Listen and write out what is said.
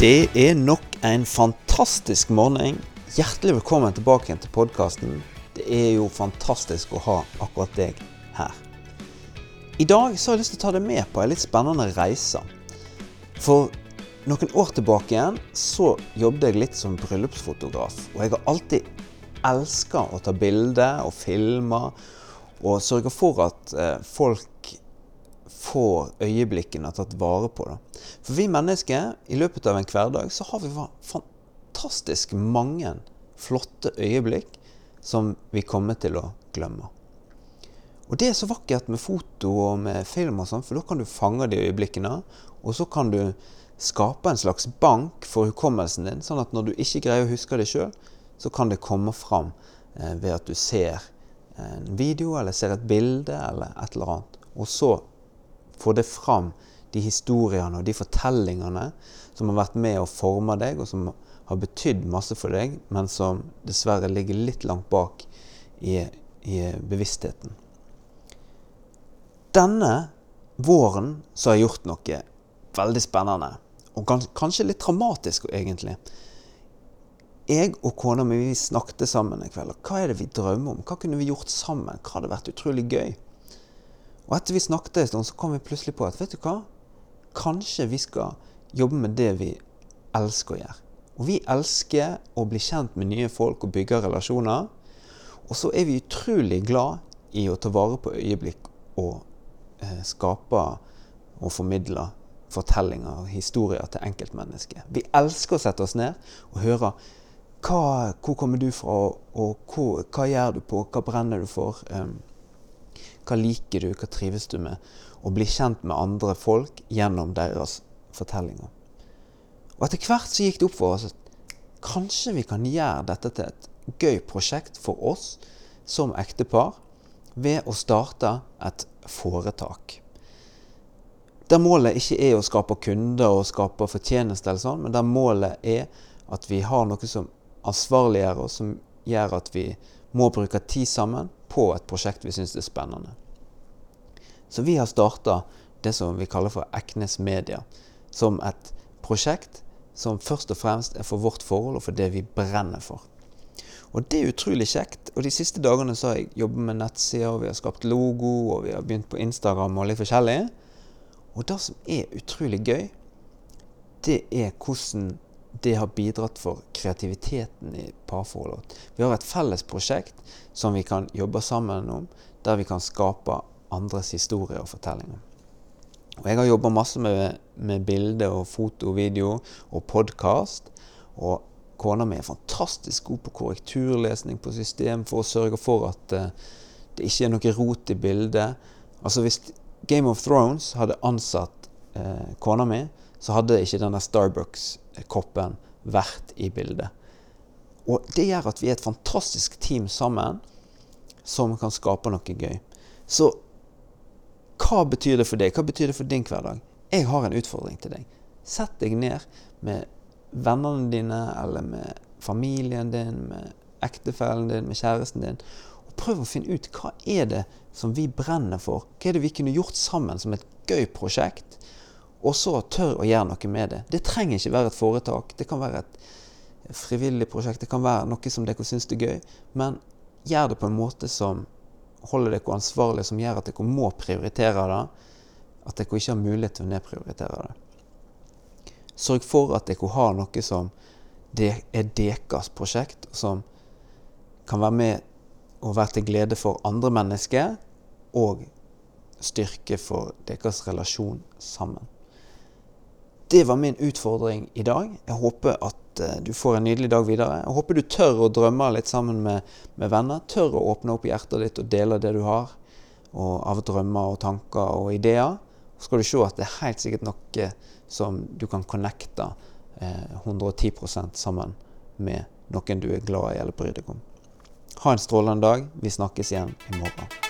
Det er nok en fantastisk morgen. Hjertelig velkommen tilbake til podkasten. Det er jo fantastisk å ha akkurat deg her. I dag så har jeg lyst til å ta deg med på en litt spennende reise. For noen år tilbake igjen så jobbet jeg litt som bryllupsfotograf. Og jeg har alltid elska å ta bilder og filmer og sørge for at eh, folk får øyeblikkene tatt vare på. Da. For vi mennesker, i løpet av en hverdag, så har vi fantastisk mange flotte øyeblikk som vi kommer til å glemme. Og det er så vakkert med foto og med film og sånn, for da kan du fange de øyeblikkene. Og så kan du skape en slags bank for hukommelsen din, sånn at når du ikke greier å huske det sjøl, så kan det komme fram eh, ved at du ser en video eller ser et bilde eller et eller annet. Og så få det fram, de historiene og de fortellingene som har vært med og forma deg, og som har betydd masse for deg, men som dessverre ligger litt langt bak i, i bevisstheten. Denne våren så har jeg gjort noe veldig spennende, og kanskje litt traumatisk egentlig. Jeg og kona mi snakket sammen en kveld. Hva er det vi drømmer om? Hva kunne vi gjort sammen? Hva hadde vært utrolig gøy? Og etter vi snakket en stund, så kom vi plutselig på at vet du hva? Kanskje vi skal jobbe med det vi elsker å gjøre. Og vi elsker å bli kjent med nye folk og bygge relasjoner. Og så er vi utrolig glad i å ta vare på øyeblikk og eh, skape og formidle fortellinger og historier til enkeltmennesket. Vi elsker å sette oss ned og høre hva, hvor kommer du fra, og hvor, hva gjør du på, hva brenner du for? Um, hva liker du, hva trives du med? Og bli kjent med andre folk gjennom deres fortellinger. Og etter hvert så gikk det opp for oss at kanskje vi kan gjøre dette til et gøy prosjekt for oss som ektepar ved å starte et foretak. Der målet ikke er å skape kunder og skape fortjeneste, eller sånn, men der målet er at vi har noe som ansvarliggjør oss, som gjør at vi må bruke tid sammen på et prosjekt vi syns er spennende. Så vi har starta det som vi kaller for Eknes Media, som et prosjekt som først og fremst er for vårt forhold og for det vi brenner for. Og det er utrolig kjekt. Og de siste dagene så har jeg jobbet med nettsider, og vi har skapt logo, og vi har begynt på Instagram og litt forskjellig. Og det som er utrolig gøy, det er hvordan det har bidratt for kreativiteten i parforholdet. Vi har et felles prosjekt som vi kan jobbe sammen om, der vi kan skape andres historier og fortellinger. Og jeg har jobba masse med, med bilde og foto video og podkast. Og kona mi er fantastisk god på korrekturlesning på system for å sørge for at uh, det ikke er noe rot i bildet. Altså Hvis Game of Thrones hadde ansatt uh, kona mi, så hadde ikke denne Starbucks-koppen vært i bildet. Og det gjør at vi er et fantastisk team sammen som kan skape noe gøy. Så hva betyr det for deg? Hva betyr det for din hverdag? Jeg har en utfordring til deg. Sett deg ned med vennene dine, eller med familien din, med ektefellen din, med kjæresten din, og prøv å finne ut hva er det som vi brenner for? Hva er det vi kunne gjort sammen som et gøy prosjekt? Og så tør å gjøre noe med det. Det trenger ikke være et foretak. Det kan være et frivillig prosjekt. Det kan være noe som dere syns er gøy. Men gjør det på en måte som holder dere ansvarlig, som gjør at dere må prioritere det. At dere ikke har mulighet til å nedprioritere det. Sørg for at dere har noe som er deres prosjekt, som kan være med og være til glede for andre mennesker, og styrke for deres relasjon sammen. Det var min utfordring i dag. Jeg håper at Eh, du får en nydelig dag videre. Jeg håper du tør å drømme litt sammen med, med venner. Tør å åpne opp hjertet ditt og dele det du har av drømmer og tanker og ideer. Så skal du se at det er helt sikkert noe som du kan connecte eh, 110% sammen med noen du er glad i eller bryr deg om. Ha en strålende dag. Vi snakkes igjen i morgen.